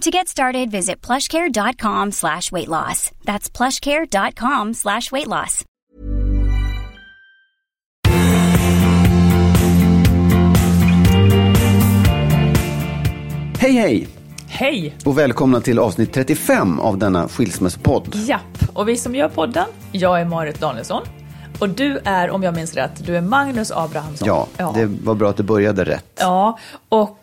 To get started, visit plushcare.com slash weight loss. That's plushcare.com slash weight loss. Hej hej! Hej! Och välkomna till avsnitt 35 av denna skilsmässopodd. Japp, och vi som gör podden, jag är Marit Danielsson. Och du är, om jag minns rätt, du är Magnus Abrahamsson. Ja, det var bra att det började rätt. Ja, och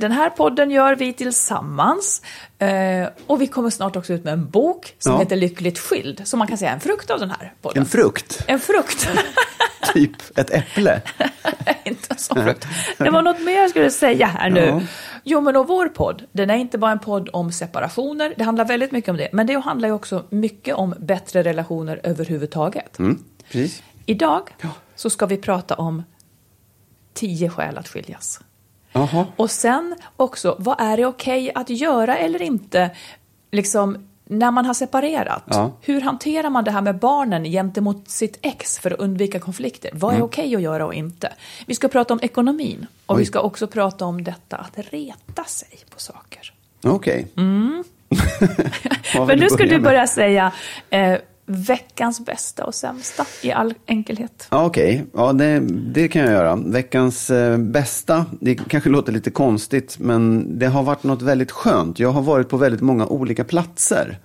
den här podden gör vi tillsammans. Eh, och vi kommer snart också ut med en bok som Ja. heter Lyckligt skild. Så man kan säga en frukt av den här podden. En frukt, En frukt. typ ett äpple. inte en sån frukt. Det var något mer jag skulle säga här nu. Ja. Jo, men och vår podd, den är inte bara en podd om separationer. Det handlar väldigt mycket om det. Men det handlar ju också mycket om bättre relationer överhuvudtaget. Mm, precis. Idag så ska vi prata om tio skäl att skiljas. Jaha. Och sen också, vad är det okej att göra eller inte? Liksom, när man har separerat, Ja. hur hanterar man det här med barnen gentemot sitt ex för att undvika konflikter? Vad är Mm. okej att göra och inte? Vi ska prata om ekonomin och Oj. vi ska också prata om detta att reta sig på saker. Okej. Vad vill Men nu ska du börja säga eh, veckans bästa och sämsta i all enkelhet. Ja, Okej, ja, det, det kan jag göra. Veckans eh, bästa, det kanske låter lite konstigt, men det har varit något väldigt skönt. Jag har varit på väldigt många olika platser.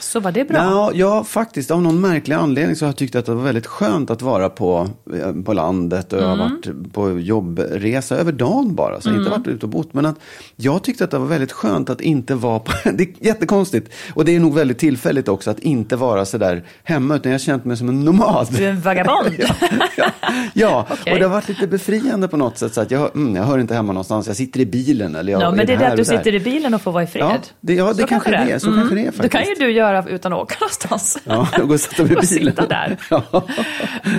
Så var det bra? Ja, ja, faktiskt. Av någon märklig anledning så har jag tyckt att det var väldigt skönt att vara på, eh, på landet. Och jag har Mm. varit på jobbresa över dagen bara. Så jag har inte varit ute och bott. Men att jag tyckte att det var väldigt skönt att inte vara på... Det är jättekonstigt. Och det är nog väldigt tillfälligt också att inte vara så där hemma. Utan jag har känt mig som en nomad. Du är en vagabond. ja, ja, ja. Okej. och det har varit lite befriande på något sätt. Så att jag, mm, jag hör inte hemma någonstans. Jag sitter i bilen. Eller jag Ja, men det är det att du sitter i bilen och får vara i fred. Ja, det- ja, det kanske det är. Så kanske det är Det kan ju faktiskt. du göra utan att åka någonstans. Ja, går och sätter mig i bilen. sitta där. Ja.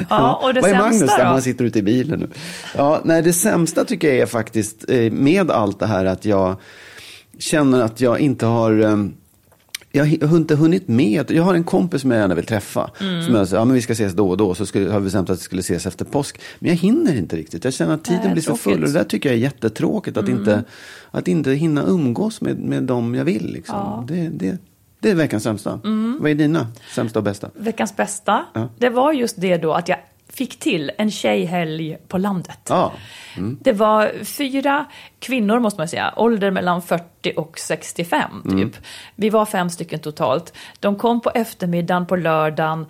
Ja, och det Vad är Magnus sämsta då? Han sitter ute i bilen nu. Ja, nej, det sämsta tycker jag är faktiskt eh, med allt det här att jag känner att jag inte har eh, jag har inte hunnit med. Jag har en kompis som jag gärna vill träffa. Mm. Som jag säger, ja men vi ska ses då och då. Så skulle, har vi bestämt att vi skulle ses efter påsk. Men jag hinner inte riktigt. Jag känner att tiden blir så full. tråkigt. Mm. Och det där tycker jag är jättetråkigt. Att, inte, att inte hinna umgås med, med dem jag vill. Liksom. Det, det, det är veckans sämsta. Mm. Vad är dina sämsta och bästa? Veckans bästa, Ja. det var just det då att jag fick till en tjejhelg på landet. Ja. Det var fyra kvinnor, måste man säga, ålder mellan 40 och 65 typ. Vi var fem stycken totalt. De kom på eftermiddagen på lördagen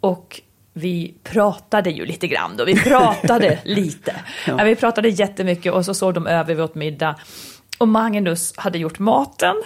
och vi pratade ju lite grann då. Vi pratade lite. Ja. vi pratade jättemycket och så såg de över, vi åt middag. Och Magnus hade gjort maten.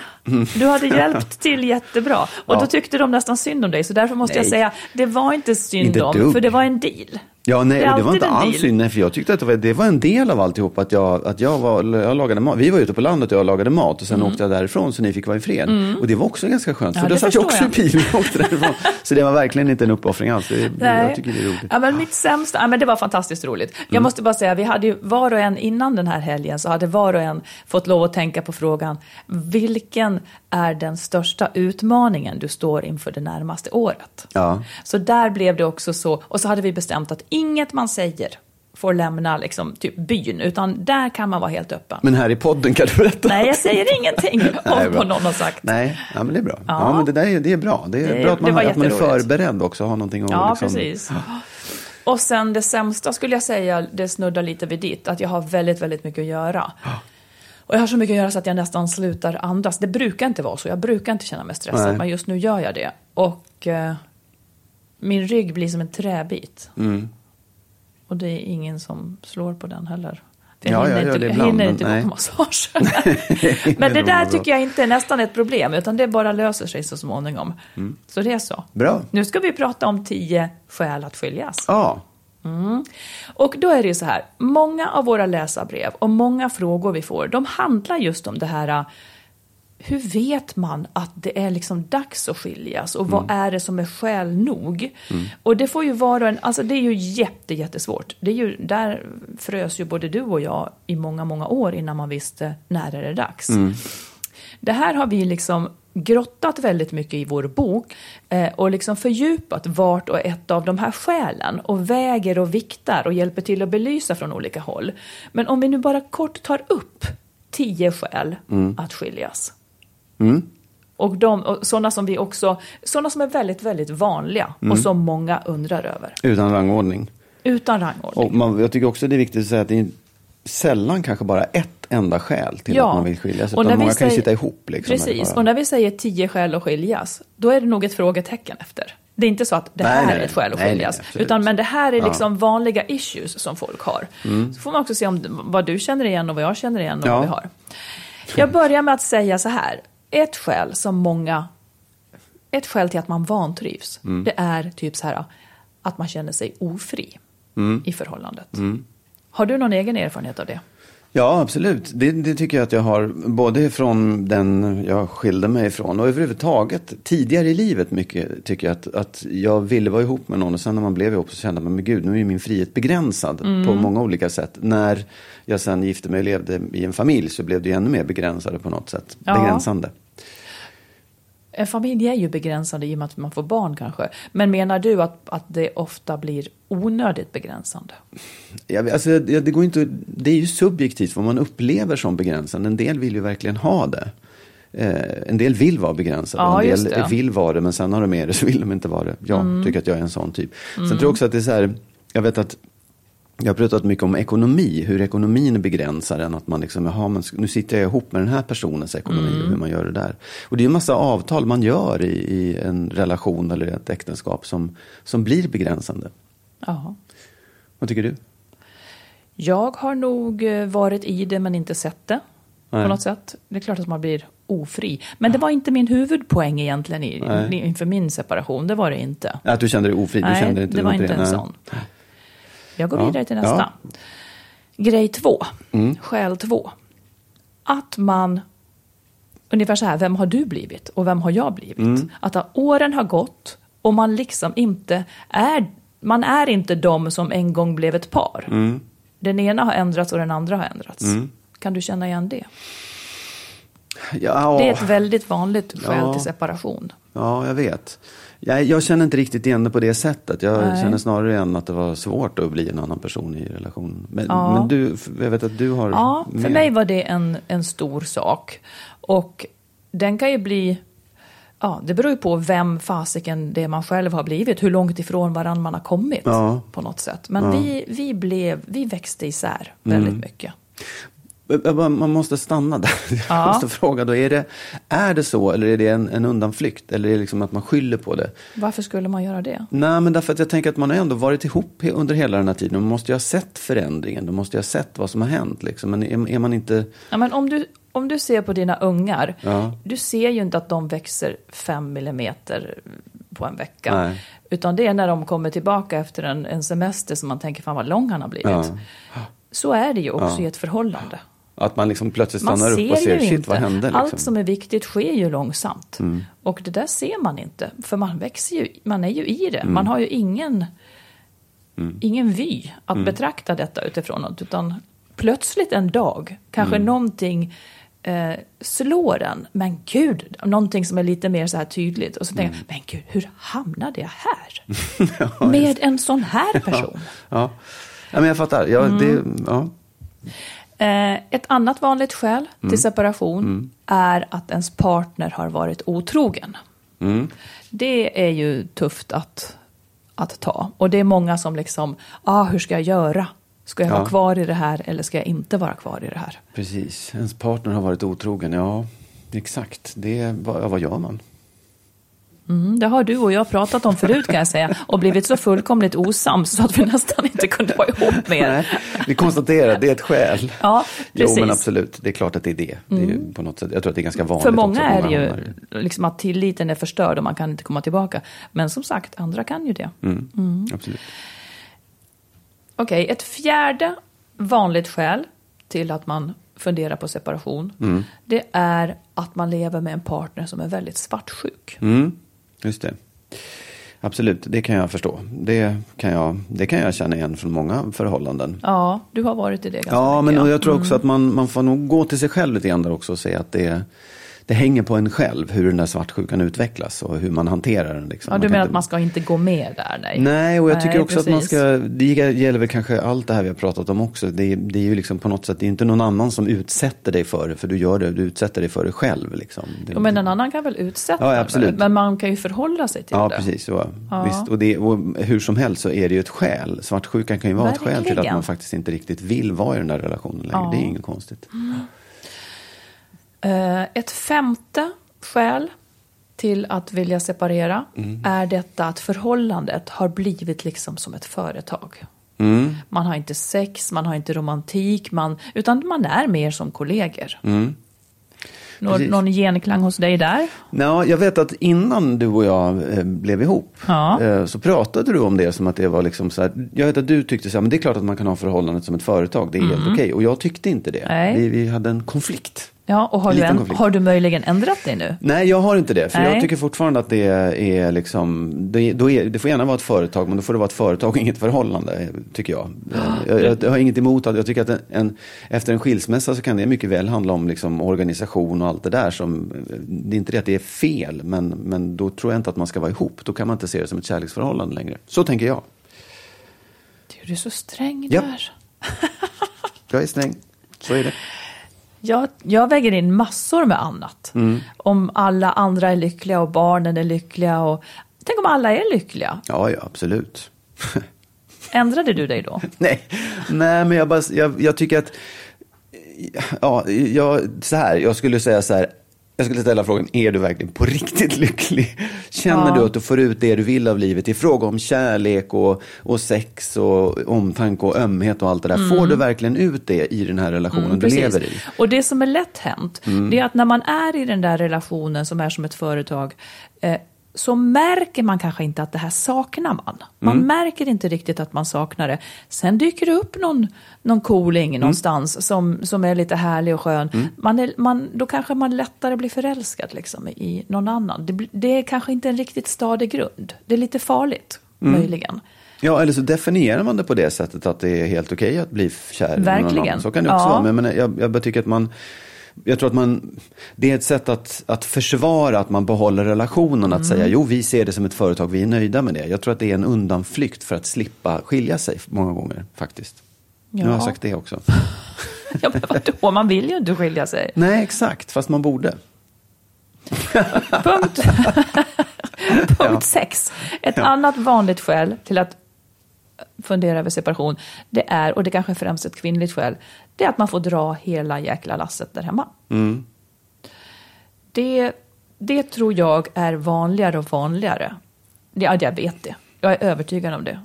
Du hade hjälpt till jättebra. Och Ja. då tyckte de nästan synd om dig. Så därför måste jag Nej. säga, det var inte synd Inte om, dugg. för det var en deal. Ja, nej, Det och det var inte alls synd. Nej, för jag tyckte att det var, det var en del av alltihop. Att jag, att jag, var, jag lagade mat. Vi var ute på landet och jag lagade mat. Och sen åkte jag därifrån så ni fick vara i fred. Och det var också ganska skönt. Mm. Ja, För då satt jag också i bilen och åkte därifrån. Så det var verkligen inte en uppoffring alls. Det, Nej. jag tycker det är roligt. Ja, men mitt sämsta, ja, men det var fantastiskt roligt. Jag måste bara säga, vi hade ju var och en innan den här helgen så hade var och en fått lov att tänka på frågan, vilken är den största utmaningen du står inför det närmaste året? Ja. Så där blev det också så, och så hade vi bestämt att inget man säger får lämna liksom, typ byn, utan där kan man vara helt öppen. Men här i podden kan du berätta. Nej, jag säger ingenting om vad någon har sagt. Nej, ja, men det är bra. Ja. Ja. men det där är, det är bra. Det är Det- bra att man, har, att man är förberedd också. Har någonting att Ja, liksom... precis. Och sen det sämsta skulle jag säga, det snuddar lite vid ditt, att jag har väldigt, väldigt mycket att göra. Och jag har så mycket att göra så att jag nästan slutar andas. Det brukar inte vara så, jag brukar inte känna mig stressad, Nej. men just nu gör jag det. Och eh, min rygg blir som en träbit. Mm. Och det är ingen som slår på den heller. För Ja, jag hinner jag inte, jag ibland, hinner men inte gå nej. på massage. men det där tycker jag inte är nästan ett problem, utan det bara löser sig så småningom. Mm. Så det är så. Bra. Nu ska vi prata om tio skäl att skiljas. Ja, Och då är det ju så här, många av våra läsarbrev och många frågor vi får, de handlar just om det här, hur vet man att det är liksom dags att skiljas och vad är det som är skäl nog? Och det får ju vara en, alltså det är ju jätte, jättesvårt. Det är ju, där frös ju både du och jag i många, många år innan man visste när är det dags. Det här har vi liksom grottat väldigt mycket i vår bok eh, och liksom fördjupat vart och ett av de här skälen och väger och viktar och hjälper till att belysa från olika håll. Men om vi nu bara kort tar upp tio skäl att skiljas. Och, de, och sådana som vi också, sådana som är väldigt, väldigt vanliga och som många undrar över. utan rangordning. Utan rangordning. Och man, jag tycker också det är viktigt att säga att det är sällan kanske bara ett enda skäl till Ja. att man vill skiljas. Och när vi många kan ju säger- sitta ihop. Liksom, Precis, bara- och när vi säger tio skäl att skiljas, då är det nog ett frågetecken efter. Det är inte så att det Nej, här nej, är ett skäl att nej, skiljas, utan men det här är Ja. Mm. liksom vanliga issues som folk har. Så får man också se om vad du känner igen och vad jag känner igen och Ja. vad vi har. Jag börjar med att säga så här, ett skäl som många, ett skäl till att man vantrivs, Mm. det är typ så här att man känner sig ofri Mm. i förhållandet. Har du någon egen erfarenhet av det? Ja, absolut. Det, det tycker jag att jag har, både från den jag skilde mig ifrån och överhuvudtaget tidigare i livet mycket tycker jag att, att jag ville vara ihop med någon och sen när man blev ihop så kände man, men gud, nu är ju min frihet begränsad Mm. på många olika sätt. När jag sen gifte mig och levde i en familj så blev det ju ännu mer begränsade på något sätt. Ja. Begränsande. En familj är ju begränsande i och med att man får barn kanske. Men menar du att, att det ofta blir onödigt begränsande? Ja, alltså, det, det, går inte, det är ju subjektivt vad man upplever som begränsande. En del vill ju verkligen ha det. Eh, en del vill vara begränsade, Ja, en del. Mm. vill vara det, men sen har de med det så vill de inte vara det. Jag tycker att jag är en sån typ. Sen tror jag också att det är så här, jag vet att jag har pratat mycket om ekonomi, hur ekonomin begränsar en. Att man liksom, jaha, men nu sitter jag ihop med den här personens ekonomi Mm. och hur man gör det där. Och det är en massa avtal man gör i, i en relation eller ett äktenskap som, som blir begränsande. Ja. Vad tycker du? Jag har nog eh, varit i det men inte sett det. Nej. På något sätt. Det är klart att man blir ofri. Men det var inte min huvudpoäng egentligen i, inför min separation. Det var det inte. Att du kände dig ofri? du Nej, kände inte det var inte en Nej. Jag går Ja. vidare till nästa. Grej två. Skäl två. Att man, ungefär så här, vem har du blivit och vem har jag blivit? Att ha- åren har gått och man liksom inte är, man är inte de som en gång blev ett par. Den ena har ändrats och den andra har ändrats. Kan du känna igen det? Ja, Det är ett väldigt vanligt skäl Ja. till separation. ja, jag vet. Jag, jag känner inte riktigt igen det på det sättet. Jag Nej. känner snarare igen att det var svårt att bli en annan person i relation. Men, Ja. men du, jag vet att du har Ja, för mer. mig var det en, en stor sak. Och den kan ju bli... Ja, det beror ju på vem fasiken det man själv har blivit. Hur långt ifrån varann man har kommit Ja. på något sätt. Men vi, vi, blev, vi växte isär Mm. väldigt mycket. Man måste stanna där. Jag Ja. måste fråga då, är det, är det så eller är det en, en undanflykt? Eller är det liksom att man skyller på det? Varför skulle man göra det? Nej, men därför att jag tänker att man har ändå varit ihop under hela den här tiden. Man måste ju ha sett förändringen, man måste ju ha sett vad som har hänt. Liksom. Men är, är man inte... Ja, men om, du, om du ser på dina ungar, Ja. du ser ju inte att de växer fem millimeter på en vecka. Nej. Utan det är när de kommer tillbaka efter en, en semester som man tänker, fan vad lång han har blivit. Ja. Så är det ju också Ja. i ett förhållande. Att man liksom plötsligt Man stannar upp och ser, shit inte. vad hände? Liksom. Allt som är viktigt sker ju långsamt. Mm. Och det där ser man inte. För man växer ju, man är ju i Mm. det. Man har ju ingen, ingen vy att Mm. betrakta detta utifrån något. Utan plötsligt en dag, kanske Mm. någonting eh, slår en. Men gud, någonting som är lite mer så här tydligt. Och så tänker Mm. jag, men gud, hur hamnade jag här? Med en sån här person. Ja. ja, men jag fattar. Ja, Mm. det, ja. Eh, ett annat vanligt skäl Mm. till separation är att ens partner har varit otrogen. Mm. Det är ju tufft att, att ta. Och det är många som liksom, ah, hur ska jag göra? Ska jag Ja. vara kvar i det här eller ska jag inte vara kvar i det här? Precis. Ens partner har varit otrogen. Ja, exakt. Det, vad, vad gör man? Mm, det har du och jag pratat om förut kan jag säga. Och blivit så fullkomligt osams så att vi nästan inte kunde vara ihop mer. Vi konstaterar, det är ett skäl. Ja, Jo, precis. Mm. men absolut. Det är klart att det är det. det är ju på något sätt, jag tror att det är ganska vanligt För många är att det ju liksom att tilliten är förstörd och man kan inte komma tillbaka. Men som sagt, andra kan ju det. Mm. Absolut. Okej, ett fjärde vanligt skäl till att man funderar på separation. Mm. Det är att man lever med en partner som är väldigt svartsjuk. Mm, just det. Absolut, det kan jag förstå. Det kan jag, det kan jag känna igen från många förhållanden. Ja, du har varit i det ganska Ja, mycket. men jag tror också att man, man får nog gå till sig själv lite grann där också och säga att det, det hänger på en själv hur den där svartsjukan utvecklas och hur man hanterar den. Liksom. Ja, du kan menar inte- att man ska inte gå med där? Nej, Nej, och jag tycker Nej, också att man precis. ska, det gäller väl kanske allt det här vi har pratat om också. Det är, det är ju liksom på något sätt, det är inte någon annan som utsätter dig för det, för du gör det, du utsätter dig för det själv. Liksom. Det, Jo, men en annan kan väl utsätta Ja, absolut. men man kan ju förhålla sig till Ja, det. precis. Ja. Visst, och, det, och hur som helst så är det ju ett skäl. Svartsjukan kan ju vara ett skäl till att Verkligen. man faktiskt inte riktigt vill vara i den där relationen längre. Ja. Det är inget konstigt. Eh, Ett femte skäl till att vilja separera Mm. är detta att förhållandet har blivit liksom som ett företag. Mm. Man har inte sex, man har inte romantik, man, utan man är mer som kollegor. Mm. Nå, någon genklang hos dig där? Ja, jag vet att innan du och jag eh, blev ihop Ja. eh, så pratade du om det som att det var liksom så här. Jag vet att du tyckte så här, men det är klart att man kan ha förhållandet som ett företag. Det är helt okej. Och jag tyckte inte det. Mm. Vi, vi hade en konflikt. Ja, och har du, en, konflikt. har du möjligen ändrat dig nu? Nej, jag har inte det. För Nej. jag tycker fortfarande att det är liksom, det, då är, det får gärna vara ett företag, men då får det vara ett företag och inget förhållande, tycker jag. Jag, jag, jag har inget emot att, jag tycker att en, en, efter en skilsmässa så kan det mycket väl handla om liksom organisation och allt det där. Som, det är inte det att det är fel, men, men då tror jag inte att man ska vara ihop. Då kan man inte se det som ett kärleksförhållande längre. Så tänker jag. Du är så sträng Ja. där. Jag är sträng. Så är det. Jag, jag väger in massor med annat. Mm. Om alla andra är lyckliga och barnen är lyckliga. Och, tänk om alla är lyckliga. Ja, ja, absolut. Ändrade du dig då? Nej, nej men jag, bara, jag, jag tycker att, ja, jag, så här, jag skulle säga så här, jag skulle ställa frågan, är du verkligen på riktigt lycklig? Känner Ja. du att du får ut det du vill av livet i fråga om kärlek och, och sex och omtanke och ömhet och allt det där? Får du verkligen ut det i den här relationen du Mm, Precis. lever i? Och det som är lätt hänt, det är att när man är i den där relationen som är som ett företag, eh, så märker man kanske inte att det här saknar man. Man märker inte riktigt att man saknar det. Sen dyker det upp någon, någon cooling någonstans som, som är lite härlig och skön. Man är, man, då kanske man lättare blir förälskad liksom, i någon annan. Det, det är kanske inte en riktigt stadig grund. Det är lite farligt, möjligen. Ja, eller så definierar man det på det sättet att det är helt okej att bli kär i någon annan. Så kan det också Ja. vara. Men, men jag, jag tycker att man, jag tror att man, det är ett sätt att, att försvara att man behåller relationen. Att Mm. säga, jo vi ser det som ett företag, vi är nöjda med det. Jag tror att det är en undanflykt för att slippa skilja sig många gånger faktiskt. Nu har jag Ja. sagt det också. Ja, men vadå, man vill ju inte skilja sig. Nej, exakt, fast man borde. Punkt, Punkt sex. Ett annat vanligt skäl till att fundera över separation, det är, och det kanske är främst ett kvinnligt skäl, det är att man får dra hela jäkla lasset där hemma. Det, det tror jag är vanligare och vanligare. Ja, jag vet det. Jag är övertygad om det.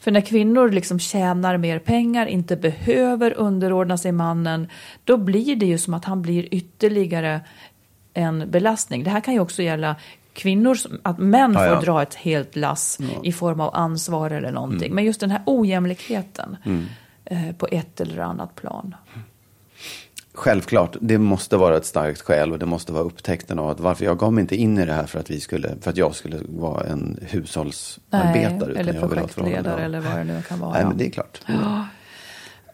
För när kvinnor liksom tjänar mer pengar, inte behöver underordna sig mannen, då blir det ju som att han blir ytterligare en belastning. Det här kan ju också gälla kvinnor, som- att män Ja, får ja. dra ett helt lass i form av ansvar eller någonting. Mm. Men just den här ojämlikheten eh, på ett eller annat plan. Självklart, det måste vara ett starkt skäl och det måste vara upptäckten av att varför jag gav mig inte in i det här för att, vi skulle, för att jag skulle vara en hushållsarbetare. utan eller projektledare eller vad det nu kan vara. Nej, ja. men det är klart.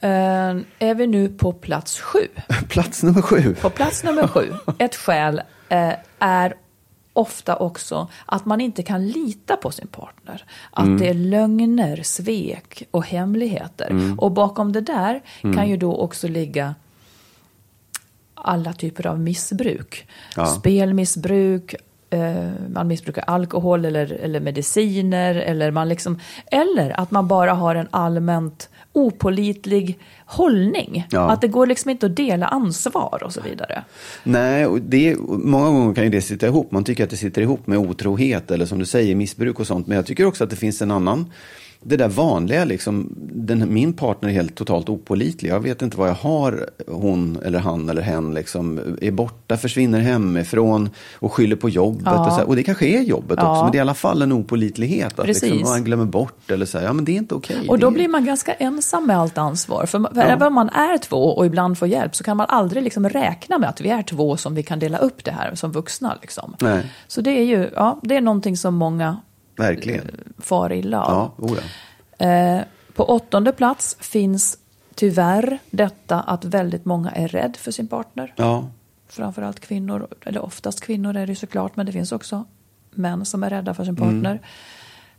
Eh, är vi nu på plats sju? Plats nummer sju. På plats nummer sju, ett skäl eh, är ofta också att man inte kan lita på sin partner. Att Mm. det är lögner, svek och hemligheter. Mm. Och bakom det där kan ju då också ligga alla typer av missbruk. Ja. Spelmissbruk, man missbrukar alkohol eller, eller mediciner. Eller, man liksom, eller att man bara har en allmänt opolitlig hållning. Ja. Att det går liksom inte att dela ansvar och så vidare. Nej, och det, många gånger kan ju det sitta ihop. Man tycker att det sitter ihop med otrohet eller som du säger missbruk och sånt. Men jag tycker också att det finns en annan, det där vanliga liksom. Den, min partner är helt totalt opålitlig. Jag vet inte vad jag har, hon eller han eller hen liksom. Är borta, försvinner hemifrån och skyller på jobbet. Ja. Och, så här. och det kanske är jobbet Ja. också. Men det är i alla fall en opålitlighet. Att Precis. liksom, man glömmer bort eller så här. Ja men det är inte okej. Och då det, blir man ganska ensam med allt ansvar. För, för även om man är två och ibland får hjälp så kan man aldrig liksom räkna med att vi är två som vi kan dela upp det här som vuxna. Liksom. Så det är ju ja, det är någonting som många Verkligen. far illa av. Ja, oh ja. Eh, på åttonde plats finns tyvärr detta att väldigt många är rädd för sin partner. Ja. Framförallt kvinnor, eller oftast kvinnor är det ju såklart, men det finns också män som är rädda för sin partner.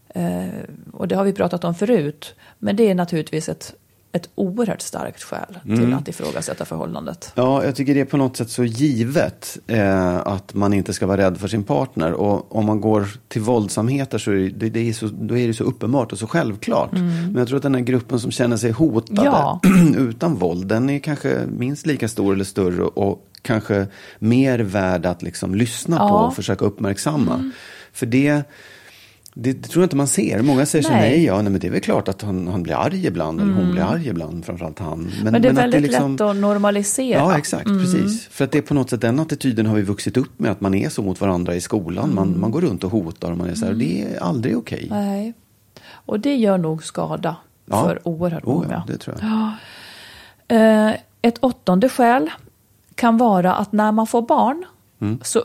Eh, och det har vi pratat om förut, men det är naturligtvis ett, ett oerhört starkt skäl till att ifrågasätta förhållandet. Ja, jag tycker det är på något sätt så givet eh, att man inte ska vara rädd för sin partner. Och om man går till våldsamheter så är det, det är så, då är det så uppenbart och så självklart. Men jag tror att den här gruppen som känner sig hotade Ja. utan våld, den är kanske minst lika stor eller större och kanske mer värd att liksom lyssna på Ja. och försöka uppmärksamma. För det... Det, det tror jag inte man ser. Många säger så Nej. nej, ja, nej, men det är väl klart att han, han blir arg ibland, eller hon blir arg ibland, framförallt han. Men, det är att väldigt liksom- lätt att normalisera. Ja, exakt. Precis. För att det är på något sätt, den attityden har vi vuxit upp med, att man är så mot varandra i skolan. Man, man går runt och hotar och man är så här, och det är aldrig okej. Nej. Och det gör nog skada Ja. för oerhört Oh, många. ja, det tror jag. Eh, Ett åttonde skäl kan vara att när man får barn Mm. så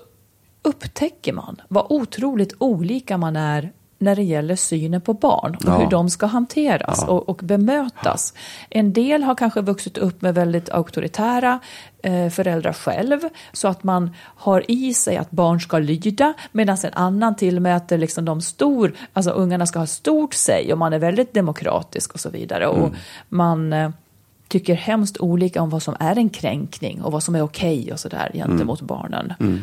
upptäcker man vad otroligt olika man är när det gäller synen på barn och Ja. hur de ska hanteras och, och bemötas. En del har kanske vuxit upp med väldigt auktoritära eh, föräldrar själv så att man har i sig att barn ska lyda medan en annan tillmäter liksom de stor, alltså ungarna ska ha stort sig och man är väldigt demokratisk och så vidare. Och man eh, tycker hemskt olika om vad som är en kränkning och vad som är okej och sådär gentemot barnen. Har-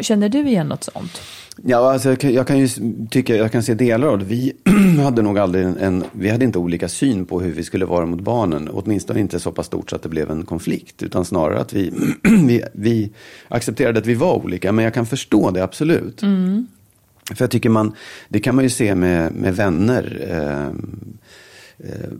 Känner du igen något sånt? Ja, alltså jag, kan, jag kan ju tycka, jag kan se delar av det. Vi hade nog aldrig en, en, vi hade inte olika syn på hur vi skulle vara mot barnen. Åtminstone inte så pass stort så att det blev en konflikt. Utan snarare att vi, vi, vi accepterade att vi var olika. Men jag kan förstå det absolut. För jag tycker man, det kan man ju se med, med vänner. Eh,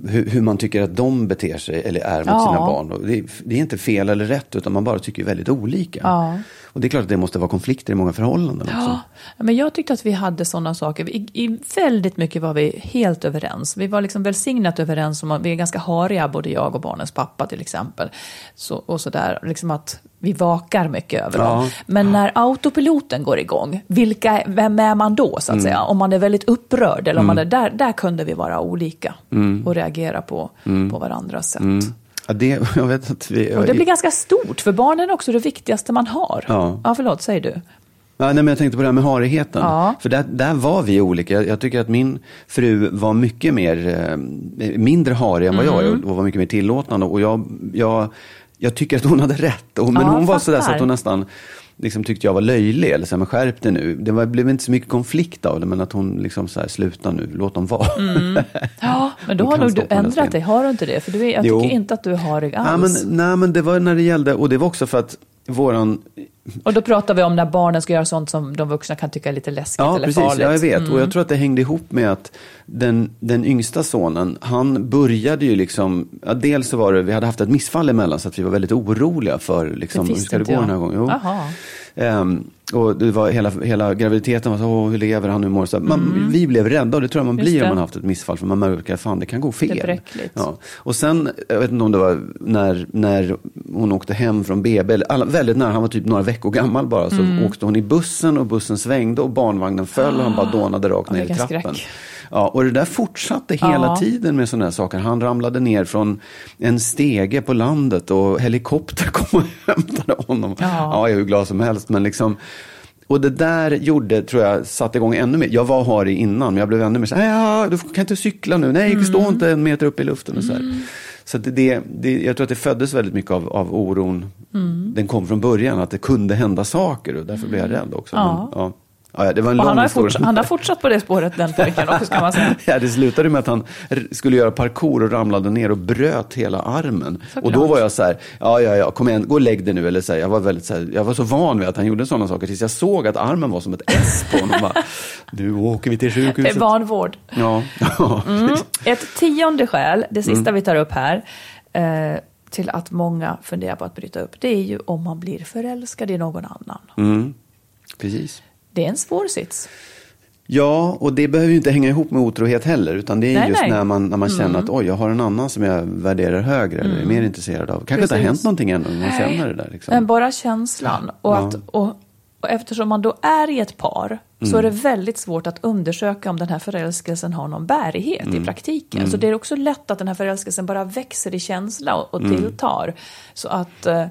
hur, hur man tycker att de beter sig eller är mot Ja. sina barn. Det, är- det är inte fel eller rätt utan man bara tycker väldigt olika. Ja. Och det är klart att det måste vara konflikter i många förhållanden också. Ja, men jag tyckte att vi hade sådana saker. I, I väldigt mycket var vi helt överens. Vi var liksom välsignat överens om att vi är ganska hariga, både jag och barnens pappa till exempel. Så, och sådär, liksom att vi vakar mycket över dem. Ja. Men när autopiloten går igång, vilka, vem är man då så att säga? Om man är väldigt upprörd eller om man är där, där kunde vi vara olika och reagera på, på varandras sätt. Ja, det, jag vet att vi... Och det blir ganska stort, för barnen är också det viktigaste man har. Ja. ja förlåt, säger du. Ja, nej, men jag tänkte på det här med harigheten. Ja. För där, där var vi olika. Jag, jag tycker att min fru var mycket mer, eh, mindre harig än vad jag Mm. är och var mycket mer tillåtande. Och jag, jag, jag tycker att hon hade rätt. Och, men Ja, hon var sådär så att hon nästan liksom tyckte jag var löjlig. Eller så här, men skärp dig nu. Det var, blev inte så mycket konflikt av det. Men att hon liksom så här, sluta nu, låt dem vara. Ja, men då har nog du ändrat dig, har du inte det? För du är, jag Jo. tycker inte att du är harig Ja, men, alls. nej, men det var när det gällde, och det var också för att våran Och då pratar vi om när barnen ska göra sånt som de vuxna kan tycka är lite läskigt Ja, eller precis. farligt. Mm. Ja, jag vet. Och jag tror att det hängde ihop med att den, den yngsta sonen, han började ju liksom, ja, dels så var det, vi hade haft ett missfall emellan så att vi var väldigt oroliga för liksom, hur ska det gå jag. den här gången. Jo. Jaha. Ehm, och det var hela, hela graviditeten var så, Åh, hur lever han, hur mår så man, Vi blev rädda och det tror jag man Mm. Just blir om det. man har haft ett missfall. För man märker att fan, det kan gå fel. Ja. Och sen, jag vet inte om det var när, när hon åkte hem från BB, eller alla, väldigt nära, han var typ några veckor gammal bara, så Mm. åkte hon i bussen och bussen svängde och barnvagnen föll och han bara dånade rakt ner i trappen. skräck. Ja, och det där fortsatte hela Ja. tiden med sådana här saker. Han ramlade ner från en stege på landet och helikopter kom och hämtade honom. Ja. ja jag är hur glad som helst, men liksom och det där gjorde, tror jag, satte igång ännu mer. Jag var harig innan, men jag blev ännu mer så här, ja, du kan inte cykla nu, nej, Mm. stå inte en meter upp i luften och så här. Så att det, det, det, jag tror att det föddes väldigt mycket av, av oron. Mm. Den kom från början, att det kunde hända saker och därför blev jag rädd också. Ja. Men, ja. Ja, det var en Och lång han har, historia. fortsatt, han har fortsatt på det spåret, den pojken också, kan man säga. Ja, det slutade med att han skulle göra parkour och ramlade ner och bröt hela armen. Såklart. Och då var jag så här, ja, ja, ja, kom igen, gå och lägg dig nu. Eller så här, jag, var väldigt, så här, jag var så van vid att han gjorde sådana saker tills jag såg att armen var som ett S på honom. Bara, nu åker vi till Det är sjukhuset. vanvård. Ja, ja. Ett tionde skäl, det Mm. sista vi tar upp här, eh, till att många funderar på att bryta upp, det är ju om man blir förälskad i någon annan. Mm, precis. Det är en svår sits. Ja, och det behöver ju inte hänga ihop med otrohet heller, utan det är Nej, just nej. Mm. när man, när man känner att oj, jag har en annan som jag värderar högre eller är mer intresserad av. Kanske inte har Precis. hänt någonting ännu, men man känner det där. Liksom. Men bara känslan. Och, Ja. att, och, och eftersom man då är i ett par så är det Mm. väldigt svårt att undersöka om den här förälskelsen har någon bärighet Mm. i praktiken. Så det är också lätt att den här förälskelsen bara växer i känsla och, och Mm. tilltar. Så att, eh,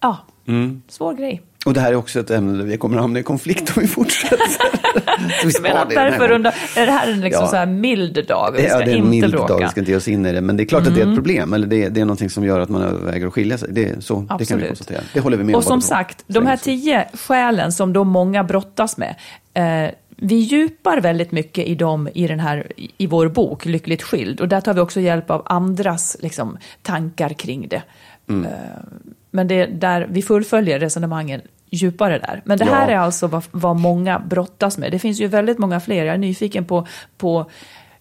ja, Mm. svår grej. Och det här är också ett ämne där vi kommer hamna i konflikt om vi fortsätter. Så vi menar, det därför undrar, är det här en liksom Ja. så här mild dag vi ska Ja, det är en mild bråka? Mm. dag, vi ska inte ge oss in i det. Men det är klart att det är ett problem, eller det är, det är någonting som gör att man överväger att skilja sig. Det, så, det kan vi konstatera. Det håller vi med om. Och som sagt, de här tio skälen som då många brottas med, eh, vi djupar väldigt mycket i dem i, den här, i vår bok Lyckligt skild. Och där tar vi också hjälp av andras liksom, tankar kring det. Mm. Eh, men det är där vi fullföljer resonemangen djupare där. Men det här Ja. är alltså vad, vad många brottas med. Det finns ju väldigt många fler. Jag är nyfiken på, på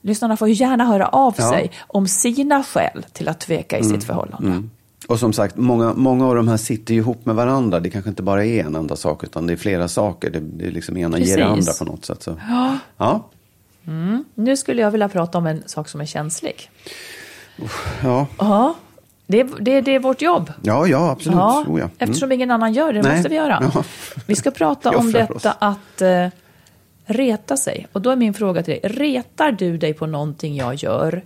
Lyssnarna får ju gärna höra av Ja. sig om sina skäl till att tveka i sitt förhållande. Mm. Och som sagt, många, många av de här sitter ju ihop med varandra. Det kanske inte bara är en enda sak, utan det är flera saker. Det, det är liksom ena ger det Precis. andra på något sätt. Så. Ja. Nu skulle jag vilja prata om en sak som är känslig. Ja. Ja, det, är- det, det är vårt jobb. ja, ja, absolut. Ja, Oh, ja. Mm. Eftersom ingen annan gör det, det måste vi göra. Ja. Vi ska prata om detta oss. att eh, reta sig. Och då är min fråga till dig, retar du dig på någonting jag gör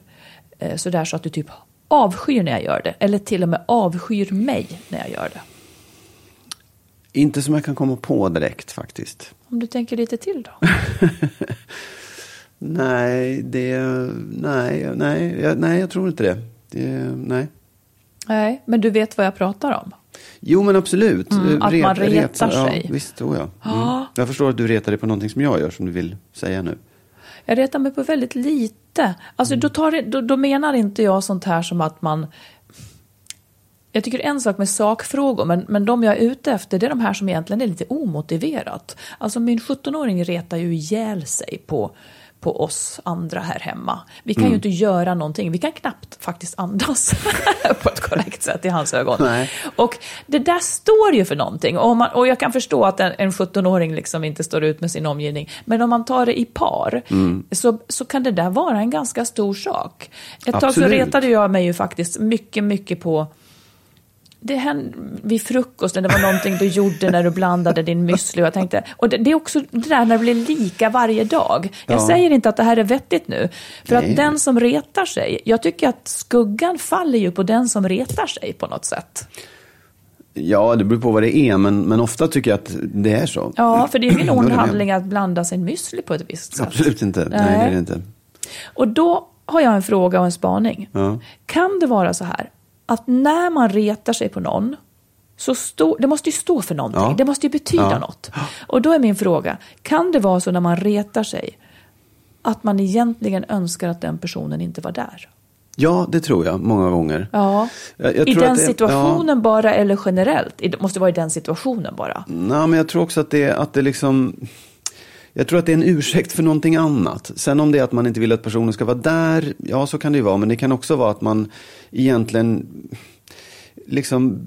eh, sådär så att du typ avskyr när jag gör det? Eller till och med avskyr mig när jag gör det? Inte som jag kan komma på direkt faktiskt. Om du tänker lite till då? Nej, det... Nej, nej, jag, nej jag tror inte det. det nej. Nej, men du vet vad jag pratar om? Jo, men absolut. Mm, att man retar ja, sig. Visst, tror jag. Mm. Ja. Jag förstår att du retar dig på någonting som jag gör, som du vill säga nu. Jag retar mig på väldigt lite. Alltså, då, tar då, då menar inte jag sånt här som att man... Jag tycker en sak med sakfrågor, men, men de jag är ute efter det är de här som egentligen är lite omotiverat. Alltså min 17-åring retar ju ihjäl sig på, på oss andra här hemma. Vi kan ju inte göra någonting, vi kan knappt faktiskt andas på ett korrekt sätt i hans ögon. Nej. Och det där står ju för någonting. Och, man, och jag kan förstå att en, en 17-åring liksom inte står ut med sin omgivning. Men om man tar det i par så, så kan det där vara en ganska stor sak. Ett tag så Absolut. retade jag mig ju faktiskt mycket, mycket på det hände vid frukosten, det var någonting du gjorde när du blandade din müsli. Och jag tänkte, och det, det är också det där när det blir lika varje dag. Jag Ja. säger inte att det här är vettigt nu. För Nej. att den som retar sig, jag tycker att skuggan faller ju på den som retar sig på något sätt. Ja, det beror på vad det är, men, men ofta tycker jag att det är så. Ja, för det är ingen ond handling att blanda sin müsli på ett visst sätt. Absolut inte. Nej. Nej. det är det inte. Och då har jag en fråga och en spaning. Ja. Kan det vara så här att när man retar sig på någon, så stå, det måste ju stå för någonting, Ja. det måste ju betyda Ja. något. Och då är min fråga, kan det vara så när man retar sig att man egentligen önskar att den personen inte var där? Ja, det tror jag många gånger. Ja. Jag- jag I den det- situationen bara eller generellt? Det måste vara i den situationen bara. Nej, men jag tror också att det, att det liksom... Jag tror att det är en ursäkt för någonting annat. Sen om det är att man inte vill att personen ska vara där, ja så kan det ju vara. Men det kan också vara att man egentligen liksom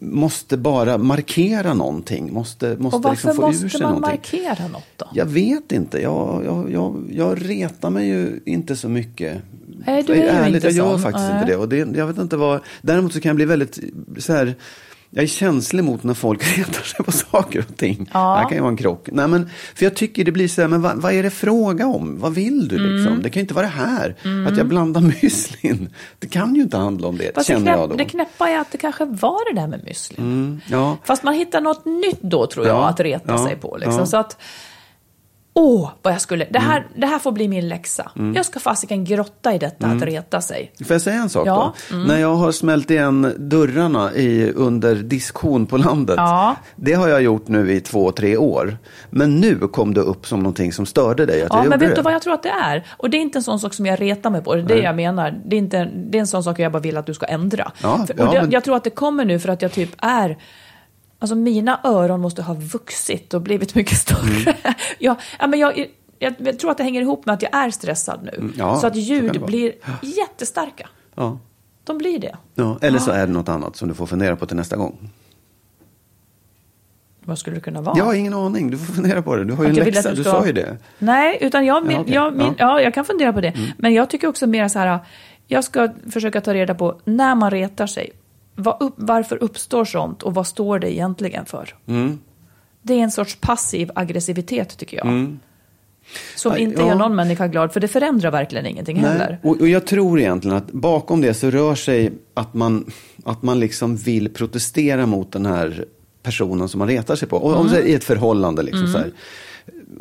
måste bara markera någonting. Måste, måste Och varför liksom få ur måste sig man någonting. markera något då? Jag vet inte. Jag, jag, jag, jag retar mig ju inte så mycket. Nej, du är ju Ärligt, inte jag gör sån. faktiskt Nej. inte det. Och det. Jag vet inte vad, däremot så kan jag bli väldigt så här, jag är känslig mot när folk retar sig på saker och ting. Ja. Det här kan ju vara en krock. Nej, men, för jag tycker det blir så här, men vad, vad är det fråga om? Vad vill du liksom? Mm. Det kan ju inte vara det här. Att jag blandar müslin. Det kan ju inte handla om det, Fast det, känner jag knäpp, då. det knäppa är att det kanske var det där med müsli. Mm, ja. Fast man hittar något nytt då tror jag Ja, att reta sig på. Liksom. Så att, åh, vad jag skulle, det här, Mm. det här får bli min läxa. Jag ska fasiken grotta i detta att reta sig. Får jag säga en sak Ja, då? När jag har smält igen dörrarna i, under diskhon på landet. Ja. Det har jag gjort nu i två, tre år. Men nu kom det upp som någonting som störde dig. Att Ja, jag men vet det. du vad jag tror att det är? Och det är inte en sån sak som jag retar mig på, det är det jag menar. Det är, inte, det är en sån sak jag bara vill att du ska ändra. Ja, För, ja, och det, men- Jag tror att det kommer nu för att jag typ är Alltså mina öron måste ha vuxit och blivit mycket större. Mm. jag, ja, men jag, jag, jag tror att det hänger ihop med att jag är stressad nu. Mm, ja, så att så ljud vara. blir jättestarka. Ja. De blir det. Ja, eller så är det något annat som du får fundera på till nästa gång. Vad skulle det kunna vara? Jag har ingen aning, du får fundera på det. Du har ju Att en läxa, du, du ska- sa ju det. Nej, utan jag, min, Ja, okej. jag, min, Ja. Mm. ja. jag kan fundera på det. Men jag tycker också mer så här, jag ska försöka ta reda på när man retar sig. Upp, varför uppstår sånt och vad står det egentligen för? Mm. Det är en sorts passiv aggressivitet tycker jag. Som Aj, inte ja. gör någon människa glad, för det förändrar verkligen ingenting heller. Nej. Och, och jag tror egentligen att bakom det så rör sig att man, att man liksom vill protestera mot den här personen som man retar sig på. Och om det är i ett förhållande liksom så här.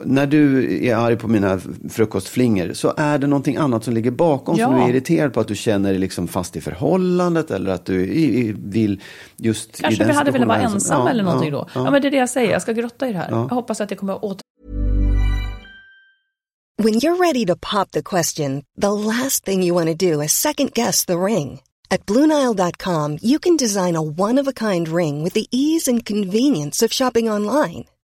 När du är arg på mina frukostflingor så är det någonting annat som ligger bakom som Ja. du är irriterad på. Att du känner dig liksom fast i förhållandet eller att du i, i, vill just i Kanske den vi hade velat vara som- ensam Ja, eller någonting ja, då. ja. Ja, men det är det jag säger, jag ska grotta i det här. Ja. Jag hoppas att det kommer att åter... When you're ready to pop the question, the last thing you want to do is second guess the ring. At Bluenile.com, you can design a one of a kind ring with the ease and convenience of shopping online.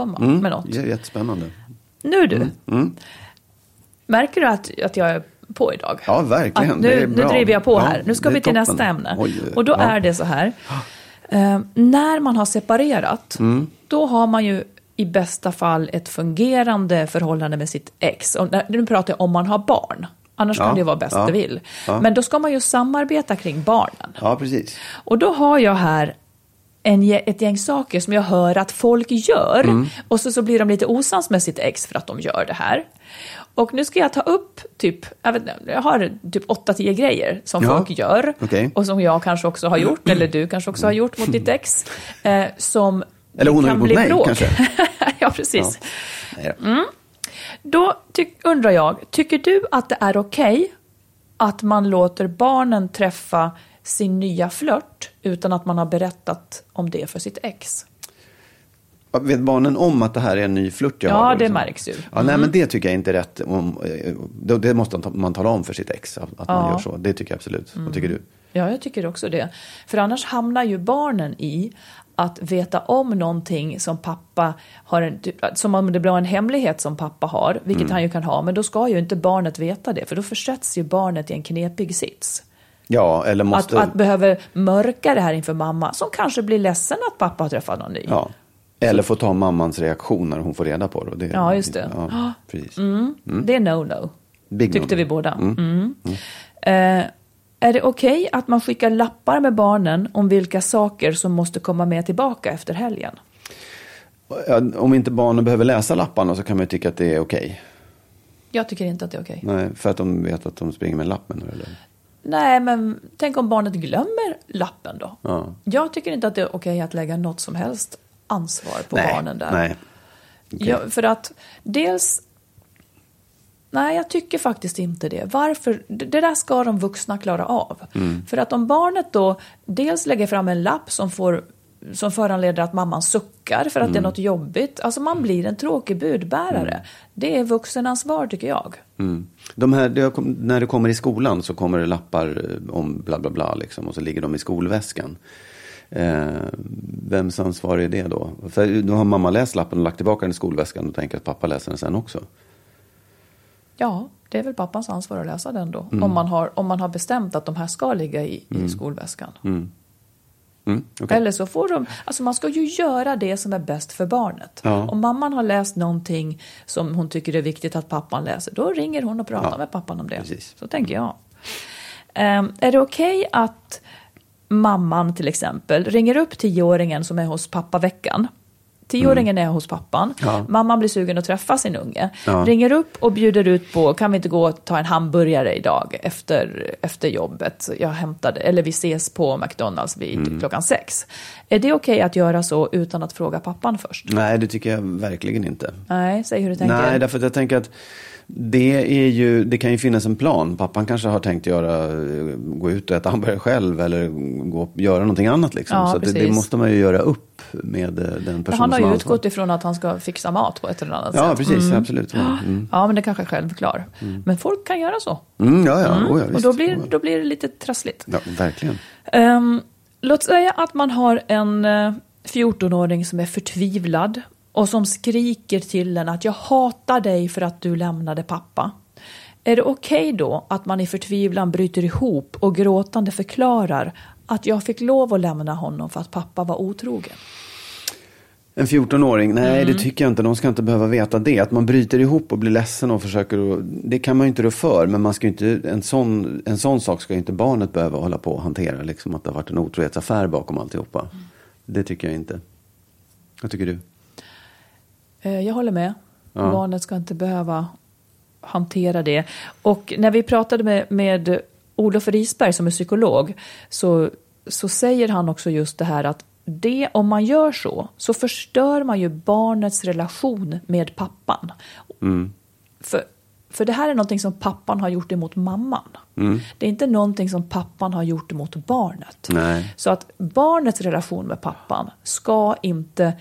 Komma Mm. med något. Det är jättespännande. Nu du. Mm. Märker du att, att jag är på idag? Ja, verkligen. Att nu, nu driver jag på Ja, här. Nu ska vi till toppen. nästa ämne. Oj, och då ja. är det så här. Eh, när man har separerat, Mm. då har man ju i bästa fall ett fungerande förhållande med sitt ex. Och nu pratar jag om man har barn. Annars Ja, kan det vara bäst ja, det vill. ja. Men då ska man ju samarbeta kring barnen. Ja, precis. Och då har jag här en, ett gäng saker som jag hör att folk gör. Mm. Och så, så blir de lite osams med sitt ex för att de gör det här. Och nu ska jag ta upp typ, jag, vet, jag har typ 8-10 grejer som Ja, folk gör. okej. Och som jag kanske också har gjort, eller du kanske också har gjort mot ditt ex. Eh, som Eller hon har kan gjort mot bli mig, bråk. kanske. ja, precis. Nej då. Då undrar jag, tycker du att det är okej att man låter barnen träffa sin nya flört utan att man har berättat om det för sitt ex? Vet barnen om att det här är en ny flört jag Ja, har? det liksom? märks ju. Ja, nej, men det tycker jag inte är rätt. Eh, det, måste man tala om för sitt ex, att, man Ja. gör så. Det tycker jag absolut. Vad tycker du? Ja, jag tycker också det. För annars hamnar ju barnen i att veta om någonting som pappa har, en, typ, som om det blir en hemlighet som pappa har, vilket Mm. han ju kan ha, men då ska ju inte barnet veta det, för då försätts ju barnet i en knepig sits. Ja, eller måste... Att, att behöva mörka det här inför mamma, som kanske blir ledsen att pappa har träffat någon ny. Ja. Eller få ta mammans reaktion när hon får reda på det. Det Ja, just det. Ja, precis. Det är no-no, tyckte no-no. vi båda. Mm. Eh, är det okej att man skickar lappar med barnen om vilka saker som måste komma med tillbaka efter helgen? Om inte barnen behöver läsa lapparna så kan man ju tycka att det är okej. Jag tycker inte att det är okej. Nej, för att de vet att de springer med lappen. Eller? Nej, men tänk om barnet glömmer lappen då? Ja. Jag tycker inte att det är okej att lägga något som helst ansvar på nej, barnen där. Nej. Okej. Ja, för att dels... Nej, jag tycker faktiskt inte det. Varför? Det det där ska de vuxna klara av. Mm. För att om barnet då dels lägger fram en lapp som, får, som föranleder att mamman suckar för att det är Mm. något jobbigt. Alltså man blir en tråkig budbärare. Det är vuxenansvar tycker jag. Mm. De här, det när det kommer i skolan så kommer det lappar eh, om bla bla bla liksom, och så ligger de i skolväskan. Eh, vems ansvar är det då? För nu har mamma läst lappen och lagt tillbaka den i skolväskan och tänker att pappa läser den sen också. Ja, det är väl pappans ansvar att läsa den då. Mm. Om, man har, om man har bestämt att de här ska ligga i, i skolväskan. Mm, okej. Eller så får de, alltså man ska ju göra det som är bäst för barnet. Ja. Om mamman har läst någonting som hon tycker är viktigt att pappan läser, då ringer hon och pratar Ja, med pappan om det. precis. Så tänker jag. Ehm, är det okej att mamman till exempel ringer upp tioåringen som är hos pappaveckan? Tioåringen är hos pappan, Ja. mamman blir sugen att träffa sin unge, Ja. ringer upp och bjuder ut på, kan vi inte gå och ta en hamburgare idag efter, efter jobbet? Jag hämtade, eller vi ses på McDonalds vid Mm. klockan sex. Är det okej att göra så utan att fråga pappan först? Nej, det tycker jag verkligen inte. Nej, säg hur du tänker. Nej, därför att jag tänker att det, är ju, det kan ju finnas en plan. Pappan kanske har tänkt göra, gå ut och äta hamburgare själv eller gå göra någonting annat. Liksom. Ja, så det, det måste man ju göra upp med eh, den personen han har ju ansvarar. utgått ifrån att han ska fixa mat på ett eller annat Ja, sätt. precis. Absolut. Ja, mm. Ja, men det kanske är självklar. Men folk kan göra så. Mm, ja, ja. Oh, ja och visst. då blir, Oh, ja. då blir det lite trassligt. Ja, verkligen. Ehm, låt säga att man har en eh, 14-åring som är förtvivlad och som skriker till en att jag hatar dig för att du lämnade pappa. Är det okej då att man i förtvivlan bryter ihop och gråtande förklarar att jag fick lov att lämna honom för att pappa var otrogen? En 14-åring, nej Mm. det tycker jag inte. De ska inte behöva veta det. Att man bryter ihop och blir ledsen och försöker att, Det kan man ju inte rå för. Men man ska inte, en, sån, en sån sak ska ju inte barnet behöva hålla på och hantera. Liksom att det har varit en otrohetsaffär bakom alltihopa. Mm. Det tycker jag inte. Vad tycker du? Eh, Jag håller med. Ja. Barnet ska inte behöva hantera det. Och när vi pratade med, med Olof Risberg som är psykolog så, så säger han också just det här att det, om man gör så, så förstör man ju barnets relation med pappan. För, för det här är någonting som pappan har gjort emot mamman. Det är inte någonting som pappan har gjort emot barnet. Nej. Så att barnets relation med pappan ska inte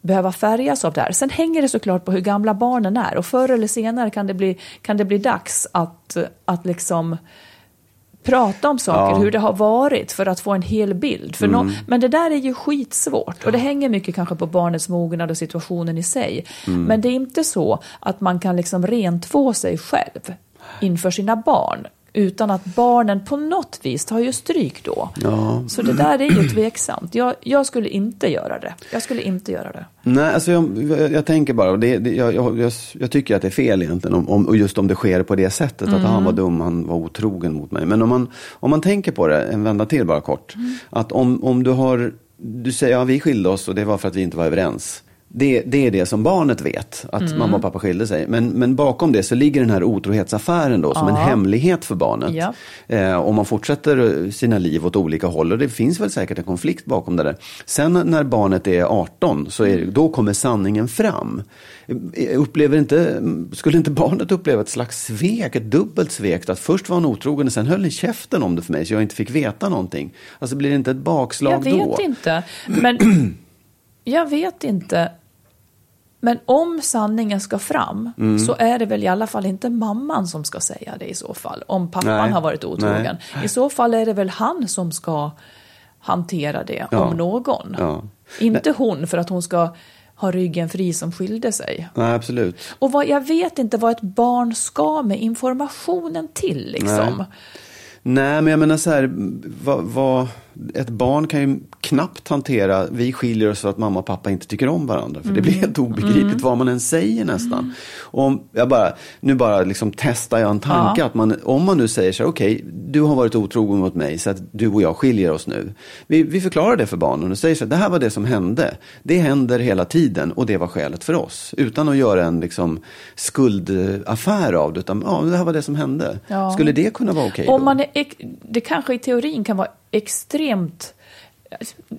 behöva färgas av det här. Sen hänger det såklart på hur gamla barnen är och förr eller senare kan det bli, kan det bli dags att, att liksom prata om saker, Ja. hur det har varit för att få en hel bild. För nå- men det där är ju skitsvårt och det hänger mycket kanske på barnets mognad och situationen i sig. Men det är inte så att man kan liksom rentvå sig själv inför sina barn utan att barnen på något vis tar ju stryk då. Ja. Så det där är ju tveksamt. Jag, jag skulle inte göra det. Jag skulle inte göra det. Nej, alltså jag, jag, tänker bara, det, det, jag, jag, jag, tycker att det är fel egentligen, om, om, och just om det sker på det sättet, att han var dum, han var otrogen mot mig. Men om man, om man tänker på det, en vända till bara kort, att om, om du har, du säger, ja vi skilde oss och det var för att vi inte var överens. Det, det är det som barnet vet, att mamma och pappa skilde sig. Men, men bakom det så ligger den här otrohetsaffären då som en hemlighet för barnet. Ja. Eh, och man fortsätter sina liv åt olika håll och det finns väl säkert en konflikt bakom det där. Sen när barnet är 18, så är det, då kommer sanningen fram. Eh, Upplever inte, skulle inte barnet uppleva ett slags svek, ett dubbelt svek? Att först var han otrogen och sen höll ni käften om det för mig så jag inte fick veta någonting. Alltså blir det inte ett bakslag Jag vet då? inte. Men jag vet inte. Men om sanningen ska fram Mm. så är det väl i alla fall inte mamman som ska säga det i så fall. Om pappan Nej. har varit otrogen. I så fall är det väl han som ska hantera det, Ja. om någon. Ja. Inte hon för att hon ska ha ryggen fri som skilde sig. Nej, absolut. Och vad, jag vet inte vad ett barn ska med informationen till liksom. Nej. Nej, men jag menar så här, vad, vad, ett barn kan ju knappt hantera, vi skiljer oss för att mamma och pappa inte tycker om varandra. För det blir helt obegripligt vad man än säger nästan. Om, jag bara, nu bara liksom testar jag en tanke, att man, om man nu säger så här, okej, du har varit otrogen mot mig så att du och jag skiljer oss nu. Vi, vi förklarar det för barnen och säger så här, det här var det som hände. Det händer hela tiden och det var skälet för oss. Utan att göra en liksom, skuldaffär av det, utan ja, det här var det som hände. Ja. Skulle det kunna vara okej Om då? man är, ex- det kanske i teorin kan vara extremt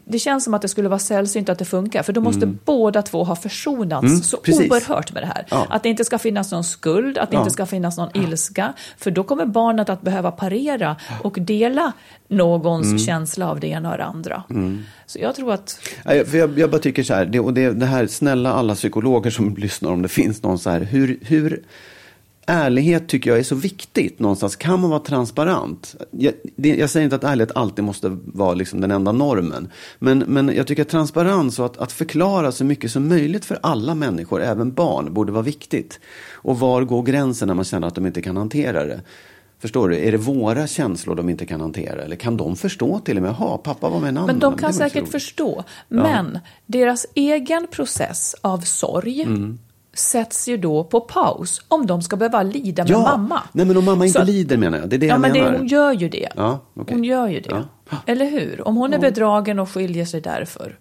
det känns som att det skulle vara sällsynt att det funkar, för då måste båda två ha försonats Mm, så precis. oerhört med det här. Ja. Att det inte ska finnas någon skuld, att det Ja. inte ska finnas någon ilska, för då kommer barnet att behöva parera och dela någons Mm. känsla av det ena och det andra. Så jag tror att, för jag, jag bara tycker så här, det, och det, det här, snälla alla psykologer som lyssnar om det finns någon så här, hur, hur ärlighet tycker jag är så viktigt någonstans. Kan man vara transparent? Jag, det, jag säger inte att ärlighet alltid måste vara liksom den enda normen. Men, men jag tycker att transparens och att, att förklara så mycket som möjligt för alla människor, även barn, borde vara viktigt. Och var går gränsen när man känner att de inte kan hantera det? Förstår du? Är det våra känslor de inte kan hantera? Eller kan de förstå till och med? Jaha, pappa var med en annan. men de kan säkert förstå. Men deras egen process av sorg sätts ju då på paus om de ska behöva lida med mamma. Nej, men om mamma inte Så- lider menar jag. Det är det Ja, jag men det, menar. hon gör ju det. Ja, okej. Hon gör ju det. Ja. Eller hur? Om hon är bedragen och skiljer sig därför.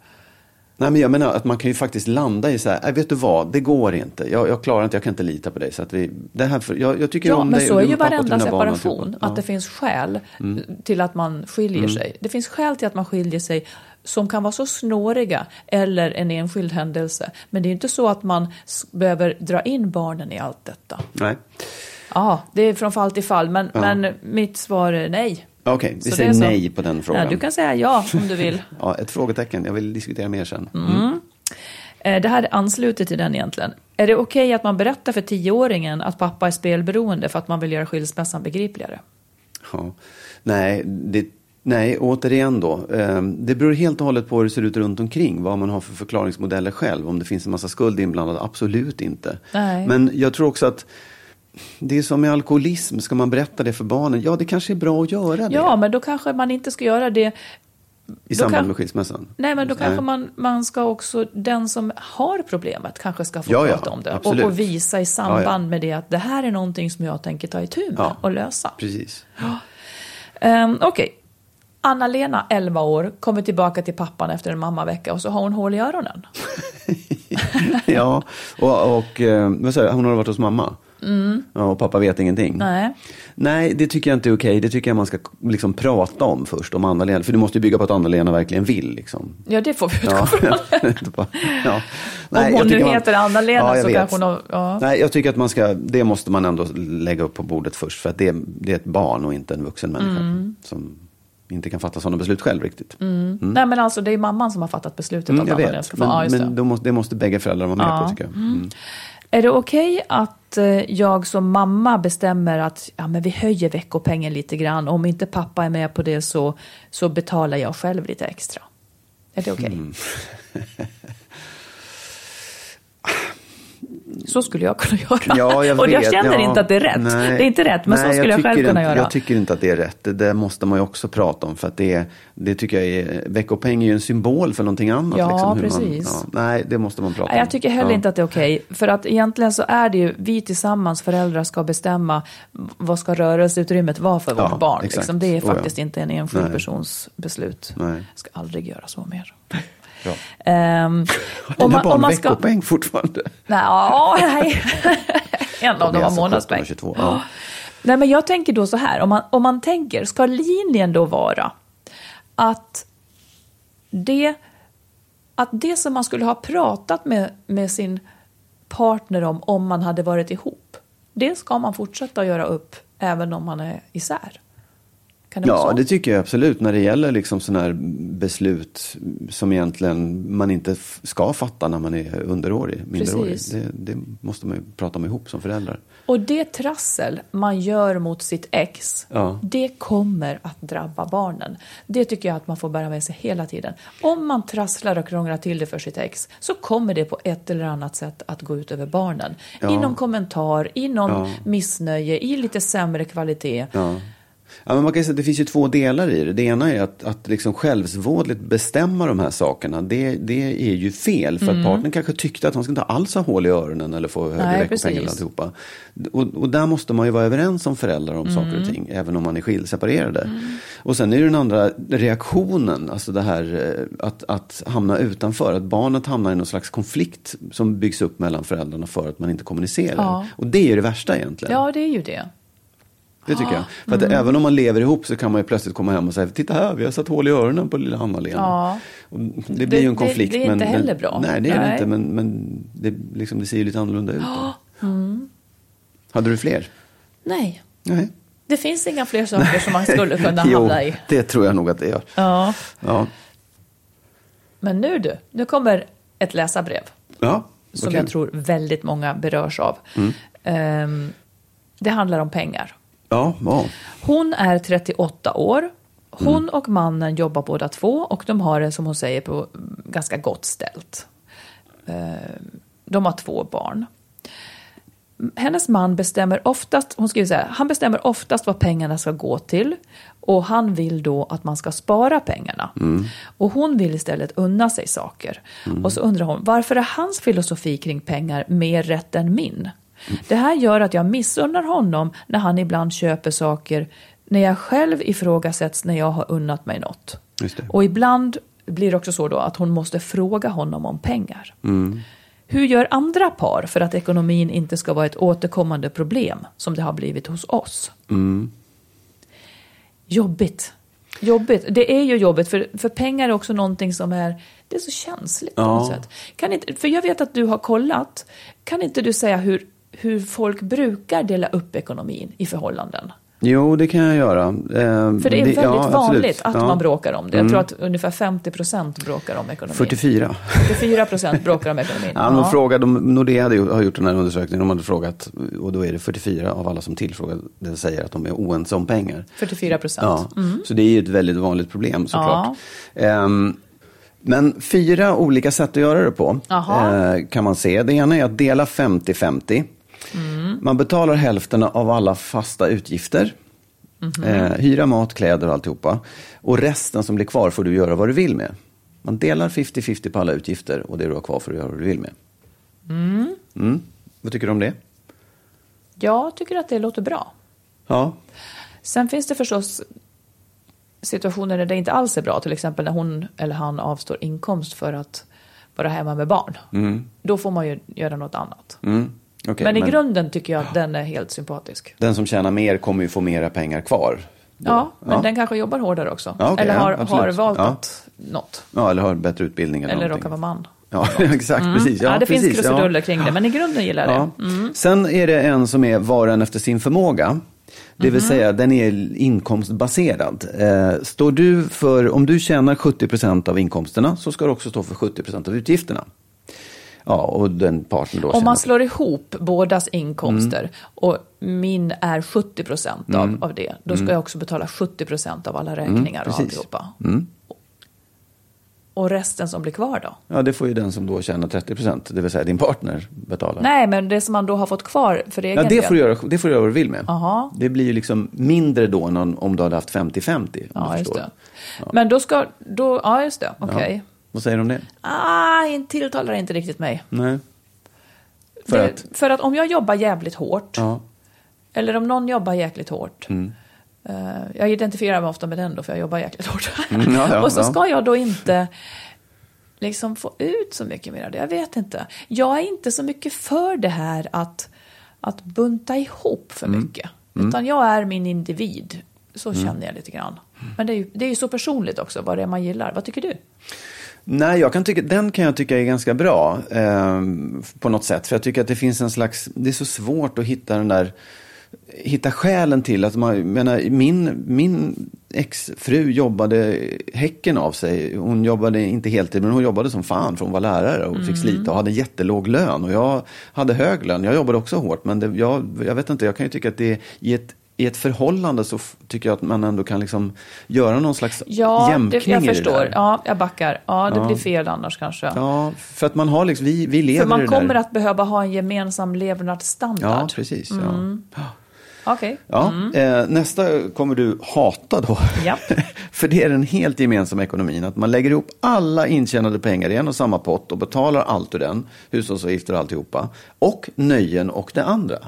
Nej, men jag menar att man kan ju faktiskt landa i så här, "Nej, vet du vad, det går inte. Jag, jag klarar inte, jag kan inte lita på dig. Så att vi, det här för, jag, jag tycker Ja, om men dig så är ju varenda separation. alltihopa. Att det finns skäl till att man skiljer sig. Det finns skäl till att man skiljer sig som kan vara så snåriga eller en enskild händelse. Men det är inte så att man behöver dra in barnen i allt detta. Nej, Ja, det är från fall till fall, men, men mitt svar är nej. Okej, vi Så säger nej på den frågan. Ja, du kan säga ja om du vill. Ja, ett frågetecken, jag vill diskutera mer sen. Eh, Det här ansluter till den egentligen. Är det okej att man berättar för tioåringen att pappa är spelberoende för att man vill göra skilsmässan begripligare? Ja. Nej, det, nej, återigen då. Eh, det beror helt och hållet på hur det ser ut runt omkring. Vad man har för förklaringsmodeller själv. Om det finns en massa skuld inblandad, absolut inte. Nej. Men jag tror också att det är som med alkoholism, ska man berätta det för barnen? Ja, det kanske är bra att göra det. Ja, men då kanske man inte ska göra det. I samband kan- med skilsmässan. Nej, men då kanske Nej. man, man ska också, den som har problemet kanske ska få Ja, ja, prata om det. Och, och visa i samband Ja, ja. med det att det här är någonting som jag tänker ta itu med Ja. och lösa. Precis. Um, Okej. Anna-Lena, 11 år, kommer tillbaka till pappan efter en mammavecka och så har hon hål i öronen. ja, och, och eh, vad säger jag, hon har varit hos mamma. Ja, och pappa vet ingenting. Mm. Nej. Nej, det tycker jag inte är okej. Det tycker jag man ska liksom prata om först, om Anna-Lena. För det måste ju bygga på att Anna-Lena verkligen vill. Liksom. Ja, det får vi utgå Ja. från. Ja. Om hon nu heter Anna-Lena jag så vet. kanske hon har... Ja. Nej, jag tycker att man ska, det måste man ändå lägga upp på bordet först. För att det, det är ett barn och inte en vuxen människa. Mm. Som inte kan fatta sådana beslut själv riktigt. Mm. Nej, men alltså det är mamman som har fattat beslutet Mm, att Anna-Lena ska få... Ja, men, det. men då måste, det måste bägge föräldrar vara med Ja. på tycker jag. Är det okej att eh, jag som mamma bestämmer att ja, men vi höjer veckopengen lite grann? Om inte pappa är med på det så, så betalar jag själv lite extra. Är det okej? Mm. Så skulle jag kunna göra. Ja, jag och jag känner ja. inte att det är rätt. Nej. Det är inte rätt, men Nej, så skulle jag, själv tycker kunna inte, göra. Jag tycker inte att det är rätt. Det där måste man ju också prata om. För att det, det tycker jag är, veckopeng är ju en symbol för någonting annat. Ja, liksom, precis. Man, ja, nej, det måste man prata Nej, om. jag tycker heller ja. inte att det är okej. För att egentligen så är det ju vi tillsammans, föräldrar, ska bestämma vad ska rörelseutrymmet vara för vårt barn. Liksom. Det är Oh, faktiskt inte en enskild persons beslut. Jag ska aldrig göra så mer. Ehm, Har om, man, om barn man ska... veckopeng fortfarande? Nej, ja, nej. en av dem har alltså 17 månadspeng. och 22. Ja. Nej, men jag tänker då så här, om man, om man tänker, ska linjen då vara att det, att det som man skulle ha pratat med, med sin partner om, om man hade varit ihop, det ska man fortsätta göra upp även om man är isär. Det Ja, det tycker jag absolut. När det gäller liksom sådana här beslut som egentligen man inte ska fatta när man är underårig, minderårig. Det, det måste man ju prata om ihop som föräldrar. Och det trassel man gör mot sitt ex, Ja. det kommer att drabba barnen. Det tycker jag att man får bära med sig hela tiden. Om man trasslar och krånglar till det för sitt ex så kommer det på ett eller annat sätt att gå ut över barnen. Ja. I någon kommentar, i någon Ja. missnöje, i lite sämre kvalitet. Ja. Men man kan säga att det finns ju två delar i det. Det ena är att, att liksom självsvådligt bestämma de här sakerna. Det, det är ju fel. För att partnern kanske tyckte att han ska inte alls ha hål i öronen eller få högre och precis. alltihopa. Och, och där måste man ju vara överens som föräldrar om saker och ting. Även om man är skild, separerade. Och sen är det den andra reaktionen. Alltså det här eh, att, att hamna utanför. Att barnet hamnar i någon slags konflikt som byggs upp mellan föräldrarna för att man inte kommunicerar. Ja. Och det är det värsta egentligen. Ja, det är ju det. Det tycker jag. För att även om man lever ihop så kan man ju plötsligt komma hem och säga, titta här, vi har satt hål i öronen på lilla Hanna-Lena. Ja. Det blir ju en Det- konflikt. det är inte men, heller bra. Nej, det är det Nej. inte. Men, men det, liksom, det ser ju lite annorlunda ut. Mm. Hade du fler? Nej, Nej. det finns inga fler saker som man skulle kunna jo, hamna i. det tror jag nog att det gör. Ja. Ja, Men nu du, nu kommer ett läsarbrev. ja som okej. jag tror väldigt många berörs av. Ehm, det handlar om pengar. Ja, ja. Hon är 38 år. Hon och mannen jobbar båda två och de har det som hon säger på ganska gott ställt. Ehm, De har två barn. Hennes man bestämmer oftast, hon skriver så här, han bestämmer oftast vad pengarna ska gå till och han vill då att man ska spara pengarna. Och hon vill istället unna sig saker. Och så undrar hon, varför är hans filosofi kring pengar mer rätt än min? Det här gör att jag missunnar honom när han ibland köper saker när jag själv ifrågasätts när jag har unnat mig något. Och ibland blir det också så då att hon måste fråga honom om pengar. Hur gör andra par för att ekonomin inte ska vara ett återkommande problem som det har blivit hos oss? Jobbigt. Jobbigt. Det är ju jobbigt, för, för pengar är också någonting som är, det är så känsligt på Ja. något sätt. Kan inte, för jag vet att du har kollat, kan inte du säga hur, hur folk brukar dela upp ekonomin i förhållanden? Jo, det kan jag göra. Eh, För det är väldigt ja, vanligt att Ja. Mm. man bråkar om det. Jag tror att ungefär 50 procent bråkar om ekonomin. 44. 44 procent bråkar om ekonomin. Ja, de frågade, de, Nordea hade har gjort den här undersökningen, de hade frågat, och då är det 44 av alla som tillfrågade säger att de är oense om pengar. 44 procent. Ja, så det är ju ett väldigt vanligt problem såklart. Ehm, men fyra olika sätt att göra det på eh, kan man se. Det ena är att dela 50-50. Man betalar hälften av alla fasta utgifter. Eh, hyra, mat, kläder och alltihopa. Och resten som blir kvar får du göra vad du vill med. Man delar 50-50 på alla utgifter och det du har kvar får du göra vad du vill med. Mm. Vad tycker du om det? Jag tycker att det låter bra. Ja, Sen finns det förstås situationer där det inte alls är bra. Till exempel när hon eller han avstår inkomst för att vara hemma med barn. Då får man ju göra något annat. mm. Okej, men i grunden tycker jag att den är helt sympatisk. Den som tjänar mer kommer ju få mera pengar kvar. då. Ja, men Ja. den kanske jobbar hårdare också. Ja, okej, eller ja, har, absolut. har valt Ja. något. Ja, eller har bättre utbildning eller, Eller råkar vara man. Ja, exakt. Precis. Ja, det precis, finns krusiduller kring det, men i grunden gillar jag Ja. det. Mm. Sen är det en som är var och en efter sin förmåga. Det vill säga, den är inkomstbaserad. Eh, står du för, om du tjänar 70% av inkomsterna så ska du också stå för 70% av utgifterna. Ja, och den parten då Om man slår ihop bådas inkomster Mm. och min är 70 procent av, av det, då ska jag också betala 70 procent av alla räkningar och Mm. alltihopa. Och resten som blir kvar då? Ja, det får ju den som då tjänar 30% det vill säga din partner, betala. Nej, men det som man då har fått kvar för egen Ja, det del. får, du göra, det får du göra vad du vill med. Aha. Det blir ju liksom mindre då än om- du hade haft 50-50. om Ja, just det. Men då ska, då, ja just det, okej. Vad säger du om det? Ah, tilltalar inte riktigt mig. Nej. För det, att? för att om jag jobbar jävligt hårt, Ja. eller om någon jobbar jäkligt hårt. Mm. eh, jag identifierar mig ofta med den då, för jag jobbar jäkligt hårt. Mm, ja, ja, och så ska jag då inte liksom få ut så mycket mer av det. Jag vet inte. Jag är inte så mycket för det här att, att bunta ihop för Mm. mycket. Utan jag är min individ. Så känner jag lite grann. Men det är, ju, det är ju så personligt också, vad det är man gillar. Vad tycker du? Nej, jag kan tycka, den kan jag tycka är ganska bra eh, på något sätt. För jag tycker att det finns en slags, det är så svårt att hitta den där hitta skälen till att man, menar, min, min exfru jobbade häcken av sig. Hon jobbade inte heltid, men hon jobbade som fan för hon var lärare och fick slita och hade jättelåg lön. Och jag hade hög lön, jag jobbade också hårt, men det, jag, jag vet inte, jag kan ju tycka att det i ett i ett förhållande så tycker jag att man ändå kan liksom göra någon slags Ja, det, jämkning jag det förstår. där. Ja, jag backar. Ja, det Ja. blir fel annars kanske. Ja, för att man har liksom, vi, vi lever För man kommer där. att behöva ha en gemensam levnadsstandard. Ja, precis. Mm. Ja. Okej. Ja, eh, nästa kommer du hata då. Japp. För det är den helt gemensamma ekonomin. Att man lägger ihop alla intjänade pengar i en och samma pott och betalar allt ur den. Hushållsavgifter och alltihopa. Och nöjen och det andra.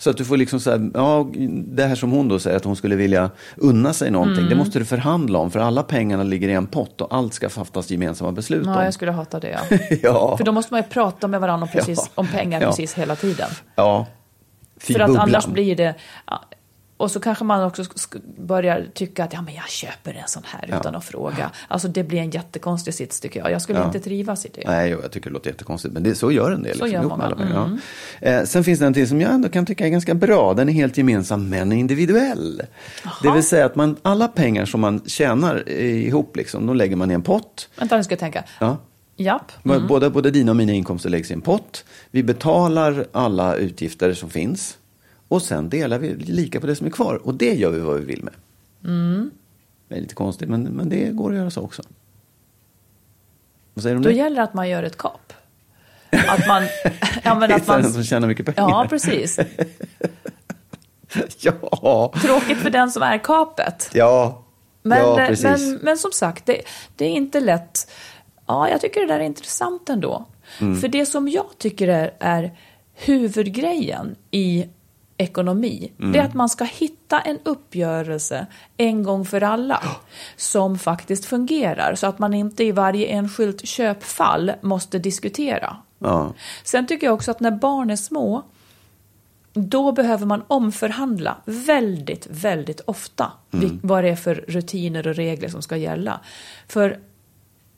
Så att du får liksom så här, ja, det här som hon då säger att hon skulle vilja unna sig någonting. Mm. Det måste du förhandla om. För alla pengarna ligger i en pott och allt ska fattas gemensamma beslut Ja, om. jag skulle hata det. Ja. ja. För då måste man ju prata med varandra om, precis, Ja. om pengar Ja. precis hela tiden. ja. Fy För att bubblan. annars blir det... Och så kanske man också börjar tycka att ja, men jag köper en sån här Ja. utan att fråga. Alltså det blir en jättekonstig sits tycker jag. Jag skulle Ja. inte trivas i det. Nej, jag tycker det låter jättekonstigt, men det, så gör en del. Så liksom, gör många. alla pengar, ja. eh, sen finns det en till som jag ändå kan tycka är ganska bra. Den är helt gemensam, men individuell. Det vill säga att man, alla pengar som man tjänar ihop, liksom, de lägger man i en pott. Vänta, nu ska jag tänka. Ja. Japp. Både, både dina och mina inkomster läggs i en pott. Vi betalar alla utgifter som finns. Och sen delar vi lika på det som är kvar. Och det gör vi vad vi vill med. Det är lite konstigt, men, men det går att göra så också. Vad säger du om Då det? gäller det att man gör ett kap. Att man... ja, men att man som tjänar mycket pengar. ja, precis. ja, Tråkigt för den som är kapet. ja, Men, ja precis. men, men som sagt, det, det är inte lätt. Ja, jag tycker det där är intressant ändå. Mm. För det som jag tycker är, är huvudgrejen i ekonomi, det Mm. är att man ska hitta en uppgörelse en gång för alla som faktiskt fungerar. Så att man inte i varje enskilt köpfall måste diskutera. Ja. Sen tycker jag också att när barn är små, då behöver man omförhandla väldigt, väldigt ofta vil- vad det är för rutiner och regler som ska gälla. För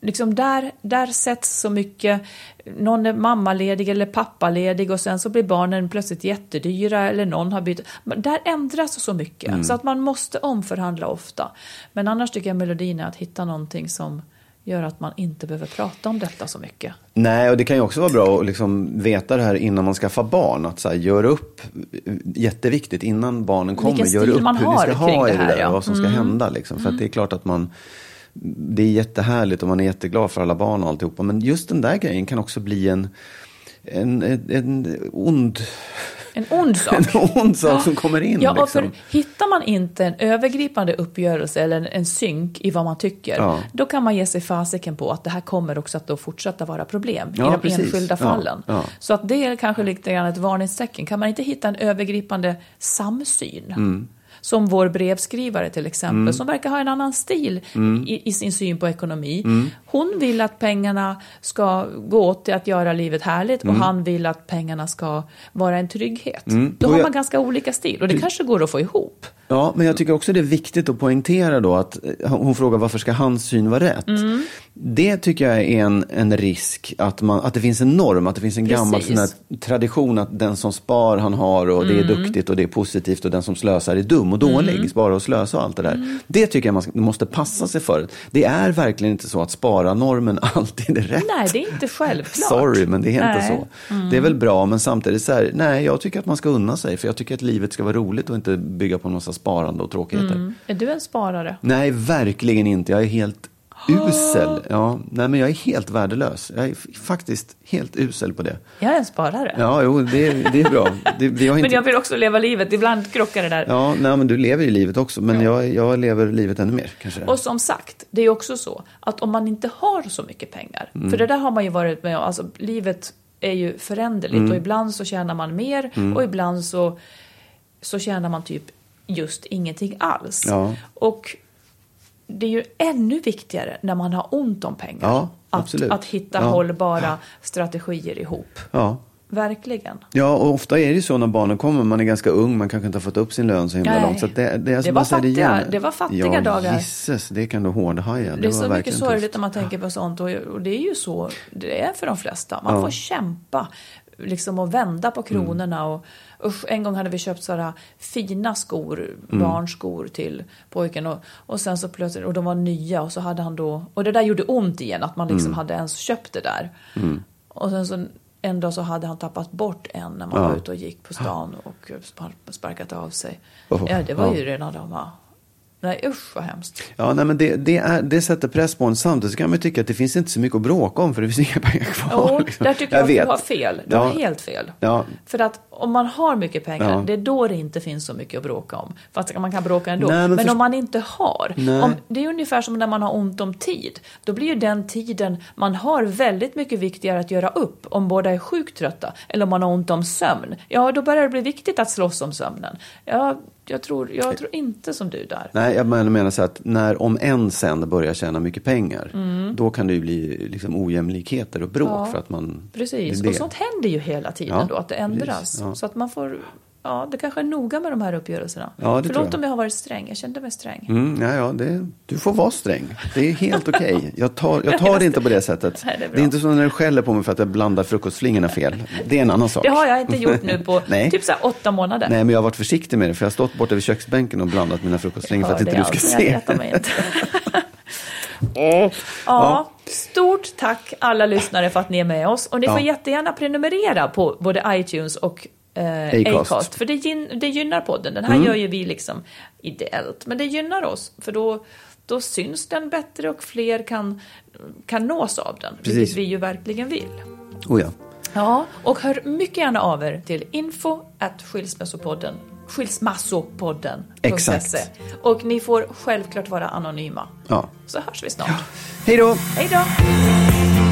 liksom där, där sätts så mycket, någon är mammaledig eller pappaledig och sen så blir barnen plötsligt jättedyra eller någon har bytt. Där ändras så mycket så att man måste omförhandla ofta. Men annars tycker jag melodin är att hitta någonting som gör att man inte behöver prata om detta så mycket. Nej, och det kan ju också vara bra att liksom veta det här innan man skaffar barn. Att så här, gör upp, jätteviktigt, innan barnen kommer. Gör upp hur ni ska ha det i det här, där, ja. Mm. vad som ska hända. Liksom. För att det är klart att man, det är jättehärligt och man är jätteglad för alla barn och alltihopa. Men just den där grejen kan också bli en, en, en, en ond, En ond sak. en ond sak som kommer in. Ja, och liksom. för hittar man inte en övergripande uppgörelse eller en, en synk i vad man tycker, Ja. då kan man ge sig fasiken på att det här kommer också att då fortsätta vara problem Ja, i de precis. enskilda Ja, fallen. ja. Så att det är kanske lite grann ett varningstecken. Kan man inte hitta en övergripande samsyn? Mm. Som vår brevskrivare till exempel, som verkar ha en annan stil Mm. i, i sin syn på ekonomi. Hon vill att pengarna ska gå åt till att göra livet härligt och han vill att pengarna ska vara en trygghet. Då Mm. Och har man ganska olika stil och det kanske går att få ihop. Ja, men jag tycker också det är viktigt att poängtera då att eh, hon frågar varför ska hans syn vara rätt? Mm. Det tycker jag är en, en risk, att, man, att det finns en norm, att det finns en gammal Precis. sån här tradition att den som spar han har och det är Mm. duktigt och det är positivt och den som slösar är dum och dålig, spara och slösa och allt det där. Mm. Det tycker jag man måste passa sig för. Det är verkligen inte så att spara-normen alltid är rätt. Nej, det är inte självklart. Sorry, men det är inte Nej. Mm. så. Det är väl bra, men samtidigt så här, nej, jag tycker att man ska unna sig. För jag tycker att livet ska vara roligt och inte bygga på en massa sparande och tråkigheter. Mm. Är du en sparare? Nej, verkligen inte. Jag är helt usel. Ja, nej, men jag är helt värdelös. Jag är faktiskt helt usel på det. Jag är en sparare. Ja, jo, det, det är bra. Det, vi har inte... Men jag vill också leva livet. Ibland krockar det där. Ja, nej, men du lever ju livet också, men jag, jag lever livet ännu mer kanske. Och som sagt, det är också så att om man inte har så mycket pengar, Mm. för det där har man ju varit med om, alltså livet är ju föränderligt Mm. och ibland så tjänar man mer och ibland så, så tjänar man typ just ingenting alls. Ja. Och det är ju ännu viktigare när man har ont om pengar. Ja, att, att hitta Ja. hållbara strategier ihop. Verkligen. Ja, och ofta är det ju så när barnen kommer, man är ganska ung, man kanske inte har fått upp sin lön så himla Nej. långt. Så det, det, är Det var fattiga- det var fattiga ja, dagar. Gisses, det kan du hårdhaja. Det är var så mycket sorgligt när man tänker på sånt och, och det är ju så det är för de flesta. Man Ja. får kämpa liksom att vända på kronorna. Och, usch, en gång hade vi köpt sådana fina skor, barnskor till pojken. Och, och sen så plötsligt, och de var nya och så hade han då, och det där gjorde ont igen att man liksom hade ens köpt det där. Och sen så en dag så hade han tappat bort en när man Ja. var ute och gick på stan och spar- sparkat av sig. Oh, ja, det var ja. ju redan de var... Nej usch vad hemskt. Ja, nej, men det, det, är, det sätter press på en. Samtidigt så kan man tycka att det finns inte så mycket att bråka om för det finns inga pengar kvar. Jo, liksom. där tycker jag, att vet. du har fel. Du Ja. har helt fel. Ja. För att om man har mycket pengar, Ja. det är då det inte finns så mycket att bråka om. Fast man kan bråka ändå. Nej, men men först- om man inte har. Om, det är ungefär som när man har ont om tid. Då blir ju den tiden man har väldigt mycket viktigare att göra upp om båda är sjukt trötta. Eller om man har ont om sömn. Ja, då börjar det bli viktigt att slåss om sömnen. Ja, jag, tror, jag tror inte som du där. Nej, jag menar, så att när om en sen börjar tjäna mycket pengar, Mm. då kan det ju bli liksom ojämlikheter och bråk för att man... Precis, och sånt händer ju hela tiden Ja, då, att det ändras. ja. Så att man får, ja, det kanske är noga med de här uppgörelserna. Ja, det tror Förlåt jag. om jag har varit sträng, jag kände mig sträng. Mm, ja, ja, det, du får vara sträng. Det är helt okej. Jag tar, jag tar det inte på det sättet. Nej, det är det är inte som när du skäller på mig för att jag blandar frukostflingorna fel. Det är en annan sak. Det har jag inte gjort nu på typ så här åtta månader. Nej, men jag har varit försiktig med det, för jag har stått borta vid köksbänken och blandat mina frukostflingor för att inte du ska se. Jag retar mig inte. ja, stort tack alla lyssnare för att ni är med oss. Och ni får Ja. jättegärna prenumerera på både iTunes och eh, Acast. För det, gyn- det gynnar podden. Den här Mm. gör ju vi liksom ideellt. Men det gynnar oss. För då, då syns den bättre och fler kan, kan nås av den. Precis. Vilket vi ju verkligen vill. Oh, ja. Ja, och hör mycket gärna av er till info at skilsmässopodden skilsmassopodden.se. Exakt. Och ni får självklart vara anonyma. Ja. Så hörs vi snart. Hej då! Hej då!